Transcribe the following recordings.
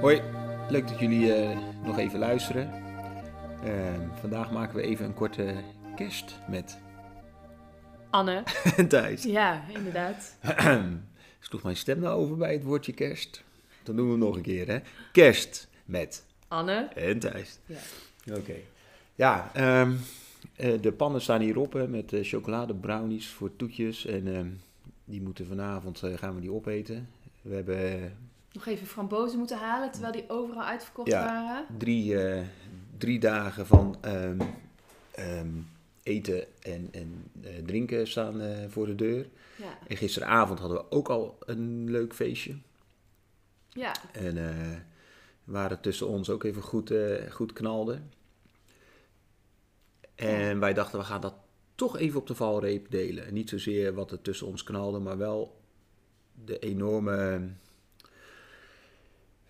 Hoi, leuk dat jullie eh, nog even luisteren. Ehm, vandaag maken we even een korte kerst met Anne. Thijs. Ja, inderdaad. Sloeg mijn stem nou over bij het woordje kerst? Dan doen we hem nog een keer, hè? Kerst met Anne. en Thijs. Ja. Oké. Ja, ehm, eh, de pannen staan hierop hè, met eh, chocolade brownies voor toetjes. En ehm, die moeten vanavond, gaan we die opeten. We hebben Nog even frambozen moeten halen, terwijl die overal uitverkocht Ja. waren. drie, eh, drie dagen van ehm, ehm, eten en, en eh, drinken staan eh, voor de deur. Ja. En gisteravond hadden we ook al een leuk feestje. ja. En eh waren tussen ons ook even goed, goed knalde. En wij dachten, we gaan dat toch even op de valreep delen. En niet zozeer wat er tussen ons knalde, maar wel de enorme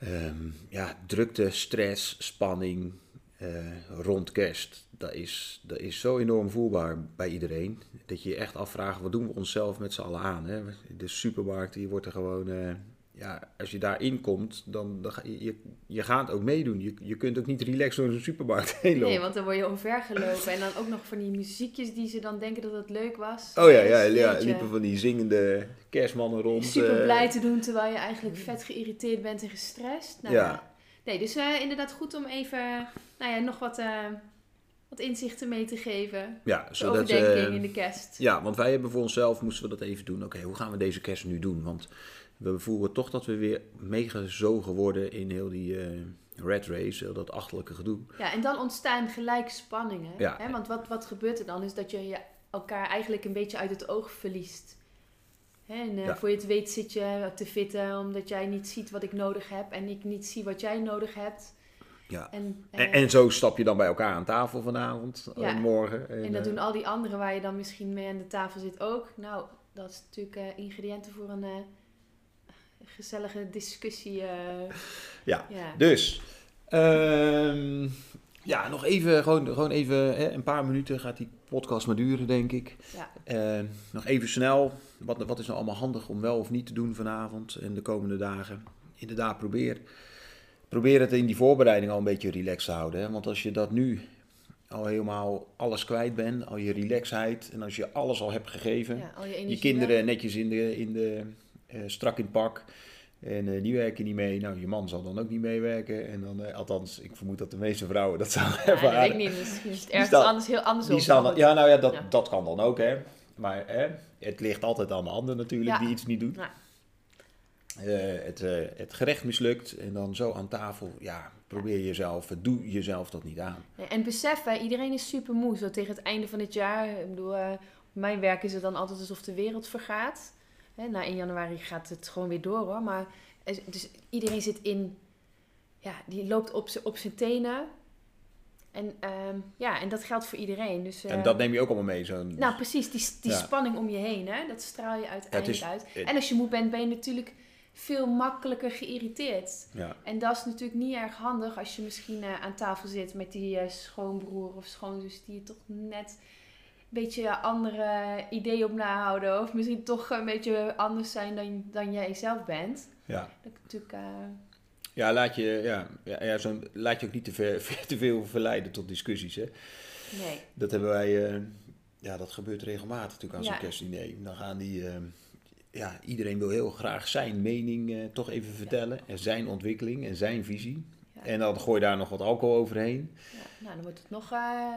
ehm, ja, drukte, stress, spanning eh, rond kerst. Dat is, dat is zo enorm voelbaar bij iedereen. Dat je je echt afvraagt, wat doen we onszelf met z'n allen aan? Hè? De supermarkt, die wordt er gewoon... eh, ja, als je daarin komt, dan, dan je, je, gaat ook meedoen. Je, je kunt ook niet relaxed door zo'n supermarkt heen lopen. Nee, want dan word je omvergelopen. En dan ook nog van die muziekjes die ze dan denken dat het leuk was. Oh ja, ja, Dus, ja, liepen van die zingende kerstmannen rond. Super eh, blij te doen, terwijl je eigenlijk vet geïrriteerd bent en gestrest. Nou, Ja. Nee, dus eh, inderdaad goed om even nou ja, nog wat, eh, wat inzichten mee te geven. Ja, De zodat, overdenking in de kerst. ja, want wij hebben voor onszelf, moesten we dat even doen. Oké, hoe gaan we deze kerst nu doen? Want we voelen toch dat we weer meegezogen worden in heel die eh red race, heel dat achterlijke gedoe. Ja, en dan ontstaan gelijk spanningen. Ja. Hè? Want wat, wat gebeurt er dan? Is dat je, je elkaar eigenlijk een beetje uit het oog verliest. Hè? En eh, Ja. voor je het weet zit je te fitten omdat jij niet ziet wat ik nodig heb en ik niet zie wat jij nodig hebt. Ja. En, En, eh, en zo stap je dan bij elkaar aan tafel vanavond Ja. morgen. En, en dat doen al die anderen waar je dan misschien mee aan de tafel zit ook. Nou, dat is natuurlijk ingrediënten voor een gezellige discussie. eh. Ja. ja. Dus, ehm, ja, nog even, gewoon, gewoon even hè, een paar minuten gaat die podcast maar duren, denk ik. Ja. Eh, nog even snel, wat, wat is nou allemaal handig om wel of niet te doen vanavond en de komende dagen? Inderdaad, probeer, probeer het in die voorbereiding al een beetje relaxed te houden. Hè? Want als je dat nu al helemaal alles kwijt bent, al je relaxheid en als je alles al hebt gegeven, Ja, al je, je kinderen netjes in de, in de, strak in het pak. En eh, die werken niet mee. Nou, je man zal dan ook niet meewerken. En dan, eh, althans, ik vermoed dat de meeste vrouwen dat zouden Ja, dat ervaren. weet ik niet. Misschien is het Die ergens staan- anders, heel anders Die staan ja, nou ja dat, Ja. dat kan dan ook, hè. Maar hè, het ligt altijd aan de ander natuurlijk, Ja. die iets niet doet. Ja. Eh, het, eh, het gerecht mislukt en dan zo aan tafel, ja, probeer jezelf, doe jezelf dat niet aan. En besef, hè, iedereen is super moe. Zo tegen het einde van het jaar. Ik bedoel, eh, op mijn werk is het dan altijd alsof de wereld vergaat. Hè, na 1 januari gaat het gewoon weer door hoor. Maar dus iedereen zit in. Ja, die loopt op op zijn tenen. En ehm, ja, en dat geldt voor iedereen. Dus, En eh, dat neem je ook allemaal mee, zo'n... Nou, precies, die, die Ja. spanning om je heen, hè, dat straal je uiteindelijk is- uit. het- En als je moe bent, ben je natuurlijk veel makkelijker geïrriteerd. ja. En dat is natuurlijk niet erg handig als je misschien eh, aan tafel zit met die eh, schoonbroer of schoonzus die je toch net beetje andere ideeën op nahouden. Of misschien toch een beetje anders zijn dan, dan jij zelf bent. Ja. Dat natuurlijk... eh, Ja, laat je, ja, ja, ja, zo'n, laat je ook niet te, ver, te veel verleiden tot discussies, hè. nee. Dat hebben wij, eh, ja, dat gebeurt regelmatig natuurlijk aan zo'n Ja. kerstdiner. Dan gaan die, eh, ja, iedereen wil heel graag zijn mening toch even vertellen. En zijn ontwikkeling en zijn visie. Ja. En dan gooi je daar nog wat alcohol overheen. Ja, nou, dan wordt het nog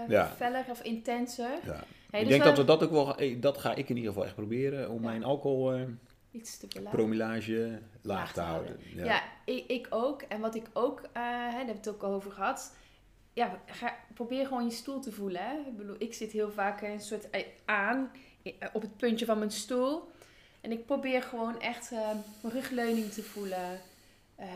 Ja. feller of intenser. Ja. Hey, ik dus denk we- dat we dat ook wel, eh, dat ga ik in ieder geval echt proberen. Om Ja. mijn alcoholpromillage Iets te beladen. laag te houden. Ja. Ja, ik, ik ook. En wat ik ook, eh, hè, daar hebben we het ook over gehad. Ja, ga, probeer gewoon je stoel te voelen. Hè. Ik bedoel, ik zit heel vaak een soort eh, aan eh, op het puntje van mijn stoel. En ik probeer gewoon echt eh, mijn rugleuning te voelen. eh,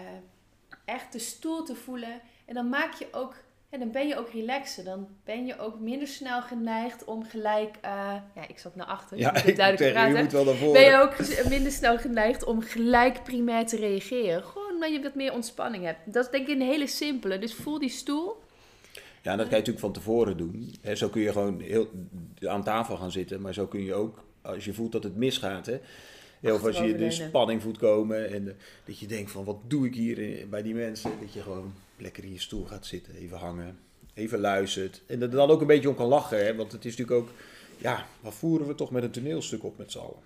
echt de stoel te voelen. En dan maak je ook, ja, dan ben je ook relaxer. Dan ben je ook minder snel geneigd om gelijk, eh, ja, ik zat naar achter. Ja, ik duidelijk je praten moet wel naar voren. ben je ook minder snel geneigd om gelijk primair te reageren. Gewoon omdat je wat meer ontspanning hebt. Dat is denk ik een hele simpele. Dus voel die stoel. Ja, en dat kan je natuurlijk van tevoren doen. Zo kun je gewoon heel aan tafel gaan zitten, maar zo kun je ook, als je voelt dat het misgaat, hè, of als je de spanning voelt komen en eh, dat je denkt van wat doe ik hier in- bij die mensen. Dat je gewoon lekker in je stoel gaat zitten, even hangen, even luistert. En dat er dan ook een beetje om kan lachen, hè? want het is natuurlijk ook, ja, wat voeren we toch met een toneelstuk op met z'n allen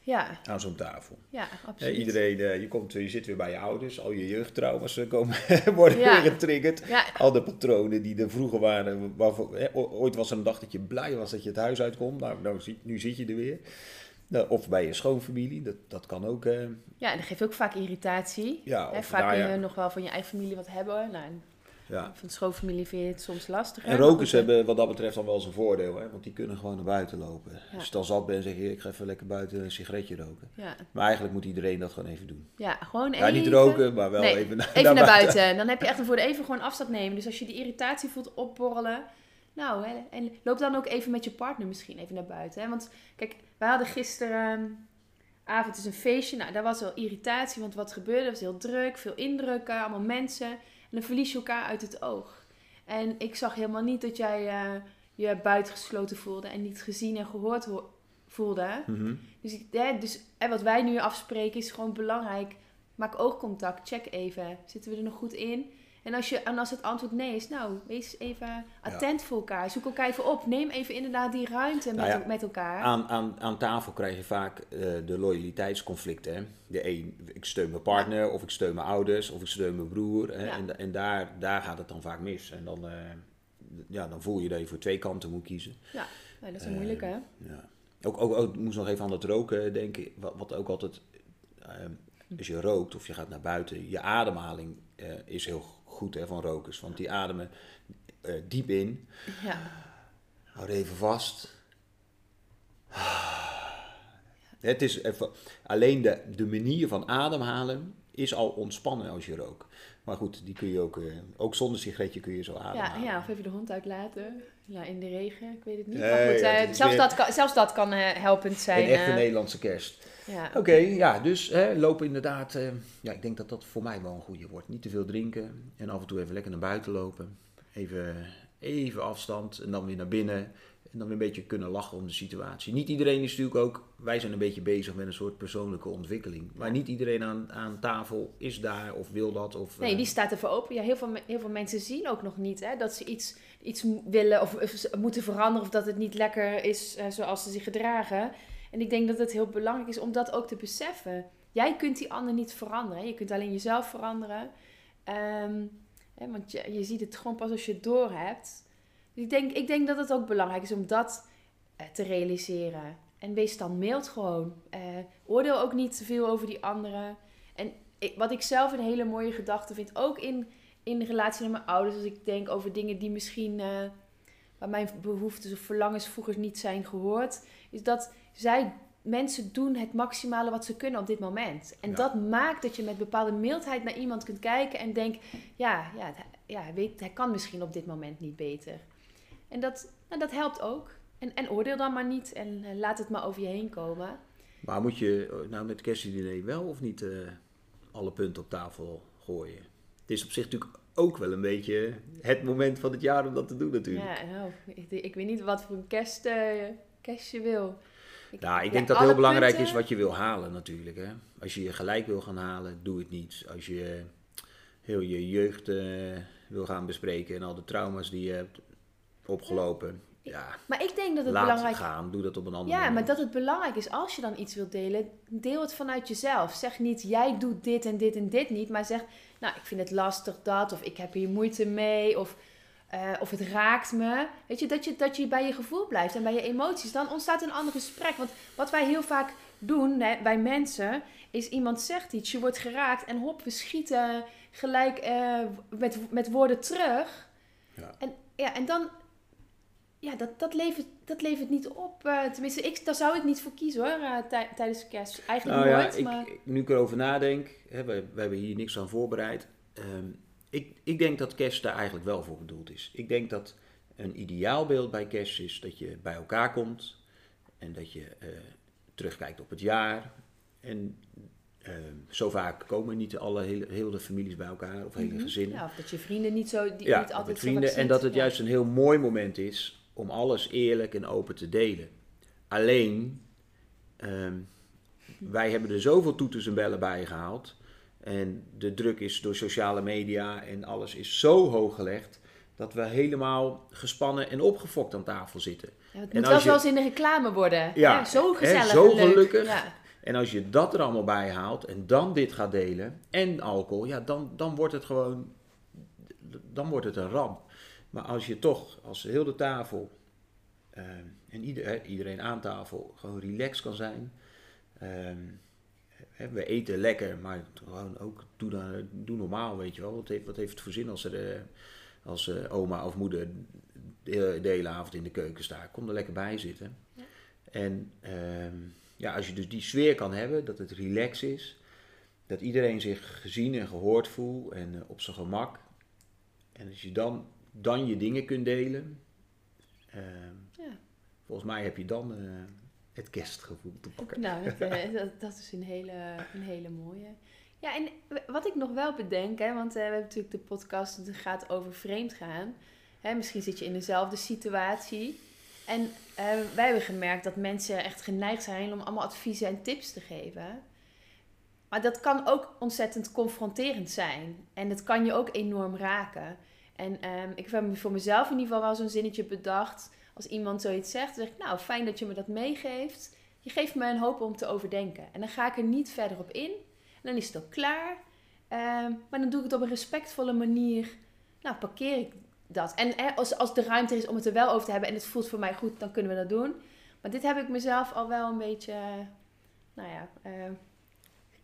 Ja, aan zo'n tafel. ja, absoluut. iedereen, eh, je, komt, je zit weer bij je ouders, al je jeugdtrauma's eh, komen, worden Ja. weer getriggerd. Ja, Al de patronen die er vroeger waren. Waarvoor, hè, ooit was er een dag dat je blij was dat je het huis uitkomt. Nou, nou nu zit je er weer. Of bij je schoonfamilie, dat, dat kan ook. ja, en dat geeft ook vaak irritatie. ja, Hè, of, vaak nou kun ja, je nog wel van je eigen familie wat hebben. Nou, ja. van de schoonfamilie vind je het soms lastig. En rokers hebben wat dat betreft dan wel zijn voordeel, hè? want die kunnen gewoon naar buiten lopen. Ja. Als je dan zat bent, zeg je: ik ga even lekker buiten een sigaretje roken. Ja, Maar eigenlijk moet iedereen dat gewoon even doen. ja gewoon Ja, even... niet roken, maar wel Nee, even, naar, Even naar buiten. Dan heb je echt ervoor even gewoon afstand nemen. Dus als je die irritatie voelt opborrelen. Nou, hè, en loop dan ook even met je partner misschien even naar buiten. Hè? Want kijk, wij hadden gisteren avond is een feestje. Nou, daar was wel irritatie, want wat gebeurde? Het was heel druk, veel indrukken, allemaal mensen. En dan verlies je elkaar uit het oog. En ik zag helemaal niet dat jij eh, je buitengesloten voelde en niet gezien en gehoord ho- voelde. Mhm. Dus, ik, hè, dus hè, wat wij nu afspreken is gewoon belangrijk. Maak oogcontact, check even. Zitten we er nog goed in? En als, je, en als het antwoord nee is, nou, wees even attent voor elkaar. Zoek elkaar even op. Neem even inderdaad die ruimte met, Nou ja, met elkaar. Aan, aan, aan tafel krijg je vaak eh, de loyaliteitsconflicten. Hè? De een, ik steun mijn partner, of ik steun mijn ouders, of ik steun mijn broer. Hè? Ja. En, en daar, daar gaat het dan vaak mis. En dan, eh, ja, dan voel je dat je voor twee kanten moet kiezen. Ja, dat is een Eh, moeilijke, hè? Ja. Ook, ook, ook, ik moest nog even aan het roken denken. Wat, wat ook altijd, als je rookt of je gaat naar buiten, je ademhaling is heel goed hè, van rokers. Want die ademen eh, diep in. Ja. Hou er even vast. Het is even, alleen de, de manier van ademhalen is al ontspannen als je rookt. Maar goed, die kun je ook, eh, ook zonder sigaretje kun je zo Ja, ademhalen. ja, of even de hond uitlaten. Ja, in de regen, ik weet het niet. Nee, maar goed, ja, eh, het zelfs, dat kan, zelfs dat kan eh, helpend zijn. Een echte eh. Nederlandse kerst. ja. Oké, ja, dus hè, lopen inderdaad. eh, ja, ik denk dat dat voor mij wel een goede wordt. Niet te veel drinken en af en toe even lekker naar buiten lopen. Even, even afstand en dan weer naar binnen. En dan weer een beetje kunnen lachen om de situatie. Niet iedereen is natuurlijk ook. Wij zijn een beetje bezig met een soort persoonlijke ontwikkeling. Maar niet iedereen aan, aan tafel is daar of wil dat. Of, Nee, eh, die staat ervoor open. Ja, heel, veel, heel veel mensen zien ook nog niet hè, dat ze iets, iets willen of, moeten veranderen of dat het niet lekker is eh, zoals ze zich gedragen. En ik denk dat het heel belangrijk is om dat ook te beseffen. Jij kunt die ander niet veranderen. hè. Je kunt alleen jezelf veranderen. Ehm, hè, want je, je ziet het gewoon pas als je het door hebt. Dus ik denk, ik denk dat het ook belangrijk is om dat eh, te realiseren. En wees dan mild gewoon. Eh, oordeel ook niet te veel over die anderen. En ik, wat ik zelf een hele mooie gedachte vind, ook in, in relatie met mijn ouders, als ik denk over dingen die misschien, eh, waar mijn behoeftes of verlangens vroeger niet zijn gehoord, is dat zij, mensen doen het maximale wat ze kunnen op dit moment. En Ja. dat maakt dat je met bepaalde mildheid naar iemand kunt kijken en denkt, ja, ja, ja weet, hij kan misschien op dit moment niet beter. En dat, nou, dat helpt ook. En, en oordeel dan maar niet en eh, laat het maar over je heen komen. Maar moet je eh, nou met kerstdiner wel of niet eh, alle punten op tafel gooien? Het is op zich natuurlijk ook wel een beetje het moment van het jaar om dat te doen natuurlijk. Ja, nou, ik, ik weet niet wat voor een kerst, kerst je wil. Ik, Nou, ik ja, denk dat alle heel belangrijk punten- is wat je wil halen natuurlijk. Hè? Als je je gelijk wil gaan halen, doe het niet. Als je heel je jeugd wil gaan bespreken en al de trauma's die je hebt opgelopen, ja, Maar ik denk dat het laat belangrijk het gaan. Doe dat op een andere Ja, maar manier. dat het belangrijk is als je dan iets wilt delen, deel het vanuit jezelf. Zeg niet, jij doet dit en dit en dit niet, maar zeg, nou, ik vind het lastig dat, of ik heb hier moeite mee, of, eh, of het raakt me. Weet je dat, je, dat je bij je gevoel blijft en bij je emoties. Dan ontstaat een ander gesprek. Want wat wij heel vaak doen hè, bij mensen, is iemand zegt iets, je wordt geraakt en hop, we schieten gelijk eh, met, met woorden terug. Ja. En, ja, en dan, ja, dat, dat, levert, dat levert niet op. eh, tenminste, ik, daar zou ik niet voor kiezen hoor, tij- tijdens kerst. Eigenlijk Nou ja, nooit, ik, maar... nu ik erover nadenk, hè, we, we hebben hier niks aan voorbereid. Ehm, ik, ik denk dat kerst daar eigenlijk wel voor bedoeld is. Ik denk dat een ideaalbeeld bij kerst is dat je bij elkaar komt en dat je eh, terugkijkt op het jaar. En ehm, zo vaak komen niet alle hele, heel de families bij elkaar of hele Mhm. gezinnen. Ja, of dat je vrienden niet zo, die Ja, niet altijd vrienden. En dat het juist een heel mooi moment is om alles eerlijk en open te delen. Alleen, ehm, wij hebben er zoveel toeters en bellen bij gehaald. En de druk is door sociale media en alles is zo hoog gelegd. Dat we helemaal gespannen en opgefokt aan tafel zitten. Ja, het En moet als wel je- zoals in de reclame worden. Ja, Ja, zo hè, gezellig zo en leuk. gelukkig. Ja. En als je dat er allemaal bij haalt en dan dit gaat delen en alcohol, ja, dan, dan wordt het gewoon, dan wordt het een ramp. Maar als je toch, als heel de tafel eh, en ieder, iedereen aan tafel gewoon relaxed kan zijn. ehm, we eten lekker, maar gewoon ook doe, dan, doe normaal, weet je wel. Wat heeft, wat heeft het voor zin als er, als eh, oma of moeder de, de hele avond in de keuken staat? Kom er lekker bij zitten. Ja. En ehm, ja, als je dus die sfeer kan hebben, dat het relax is, dat iedereen zich gezien en gehoord voelt en eh, op zijn gemak. En als je dan, dan je dingen kunt delen, ehm, Ja. volgens mij heb je dan eh, het kerstgevoel te pakken. Nou, dat, eh, dat, dat is een hele, een hele mooie. Ja, en wat ik nog wel bedenk, hè, want eh, we hebben natuurlijk de podcast die gaat over vreemd gaan. Hè, misschien zit je in dezelfde situatie. En wij hebben gemerkt dat mensen echt geneigd zijn om allemaal adviezen en tips te geven. Maar dat kan ook ontzettend confronterend zijn. En het kan je ook enorm raken. En ehm, ik heb voor mezelf in ieder geval wel zo'n zinnetje bedacht. Als iemand zoiets zegt, dan zeg ik, nou, fijn dat je me dat meegeeft. Je geeft me een hoop om te overdenken. En dan ga ik er niet verder op in. En dan is het ook klaar. Ehm, maar dan doe ik het op een respectvolle manier. Nou, parkeer ik dat. En als, als de ruimte is om het er wel over te hebben en het voelt voor mij goed, dan kunnen we dat doen. Maar dit heb ik mezelf al wel een beetje, nou ja, eh,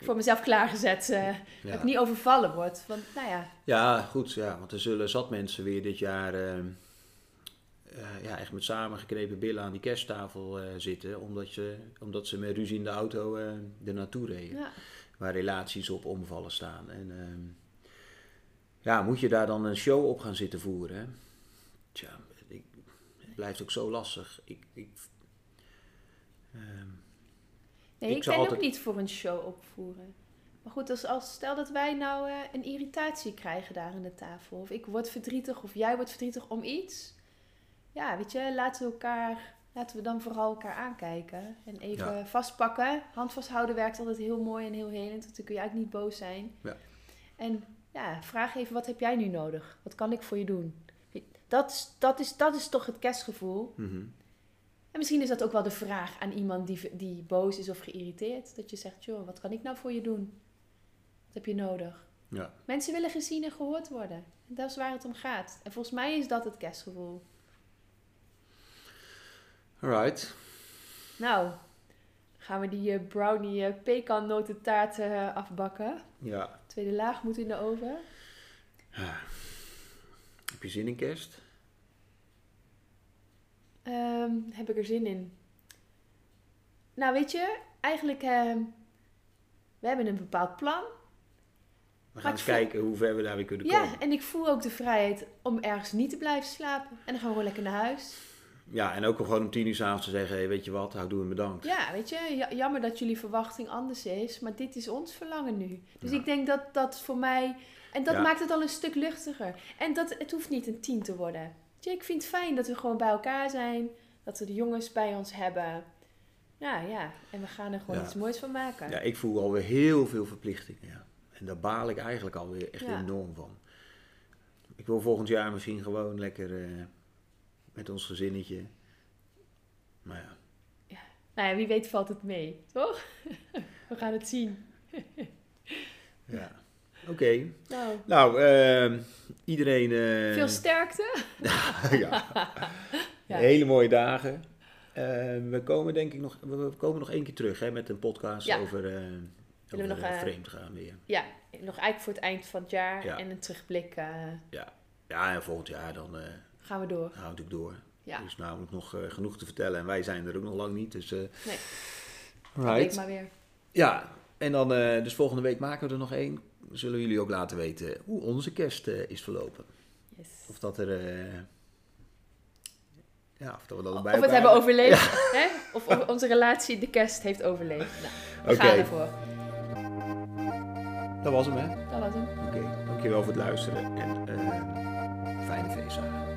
voor mezelf klaargezet. eh, Dat ik niet overvallen word. Want, nou ja, Ja, goed. Ja, want er zullen zat mensen weer dit jaar eh, eh, ja, echt met samengeknepen billen aan die kersttafel eh, zitten. Omdat, je, omdat ze met ruzie in de auto er naartoe reden. ja. Waar relaties op omvallen staan. En ehm, ja, moet je daar dan een show op gaan zitten voeren? Hè? Tja, ik, het blijft ook zo lastig. Ik, ik, ehm, Nee, Ik ik, altijd- ook niet voor een show opvoeren. Maar goed, als, als, stel dat wij nou eh, een irritatie krijgen daar aan de tafel. Of ik word verdrietig of jij wordt verdrietig om iets. Ja, weet je, laten we elkaar, laten we dan vooral elkaar aankijken. En even Ja. vastpakken. Hand vasthouden werkt altijd heel mooi en heel helend. Want dan kun je eigenlijk niet boos zijn. Ja. En ja, vraag even, wat heb jij nu nodig? Wat kan ik voor je doen? Dat is, dat is, dat is toch het kerstgevoel. mhm. En misschien is dat ook wel de vraag aan iemand die, die boos is of geïrriteerd. Dat je zegt, joh, wat kan ik nou voor je doen? Wat heb je nodig? Ja. Mensen willen gezien en gehoord worden. En dat is waar het om gaat. En volgens mij is dat het kerstgevoel. Alright. Nou, gaan we die eh, brownie uh, pecan notentaart afbakken. Ja. Tweede laag moet in de oven. Heb je zin in kerst? Ehm, heb ik er zin in? Nou, weet je, eigenlijk, ehm, we hebben een bepaald plan. We gaan eens voel- kijken hoe ver we daar weer kunnen komen. Ja, en ik voel ook de vrijheid om ergens niet te blijven slapen. En dan gaan we gewoon lekker naar huis. Ja, en ook gewoon om tien uur s'avonds te zeggen, hey, weet je wat, houdoe en bedankt. Ja, weet je, ja- jammer dat jullie verwachting anders is, maar dit is ons verlangen nu. Dus Ja. ik denk dat dat voor mij, en dat Ja. maakt het al een stuk luchtiger. En dat, het hoeft niet een tien te worden. Je, ik vind het fijn dat we gewoon bij elkaar zijn, dat we de jongens bij ons hebben. Ja, ja, en we gaan er gewoon Ja. iets moois van maken. Ja, ik voel alweer heel veel verplichtingen. Ja. En daar baal ik eigenlijk alweer echt Ja. enorm van. Ik wil volgend jaar misschien gewoon lekker eh, met ons gezinnetje. Maar ja, Nou ja, wie weet valt het mee, toch? we gaan het zien. ja. Oké. Nou, Nou, ehm, iedereen... eh, veel sterkte. ja. Ja. Hele mooie dagen. Eh, we komen denk ik nog, we komen nog één keer terug hè, met een podcast Ja. over, we over nog, eh, vreemd gaan weer. Ja, nog eigenlijk voor het eind van het jaar Ja. en een terugblik eh, Ja, en volgend jaar dan gaan we door. gaan we natuurlijk door. Ja, Er is namelijk nog genoeg te vertellen en wij zijn er ook nog lang niet. Dus, Nee. right. week maar weer. Ja, en dan, dus volgende week maken we er nog één. Zullen we jullie ook laten weten hoe onze kerst is verlopen. Yes. Of dat er. Ja, of dat we dat Of het hebben overleefd. Hè? Of, of onze relatie de kerst heeft overleefd. Nou, we Oké. gaan ervoor. Dat was hem, hè? Dat was hem. Oké, dankjewel voor het luisteren en eh, fijne feestdagen.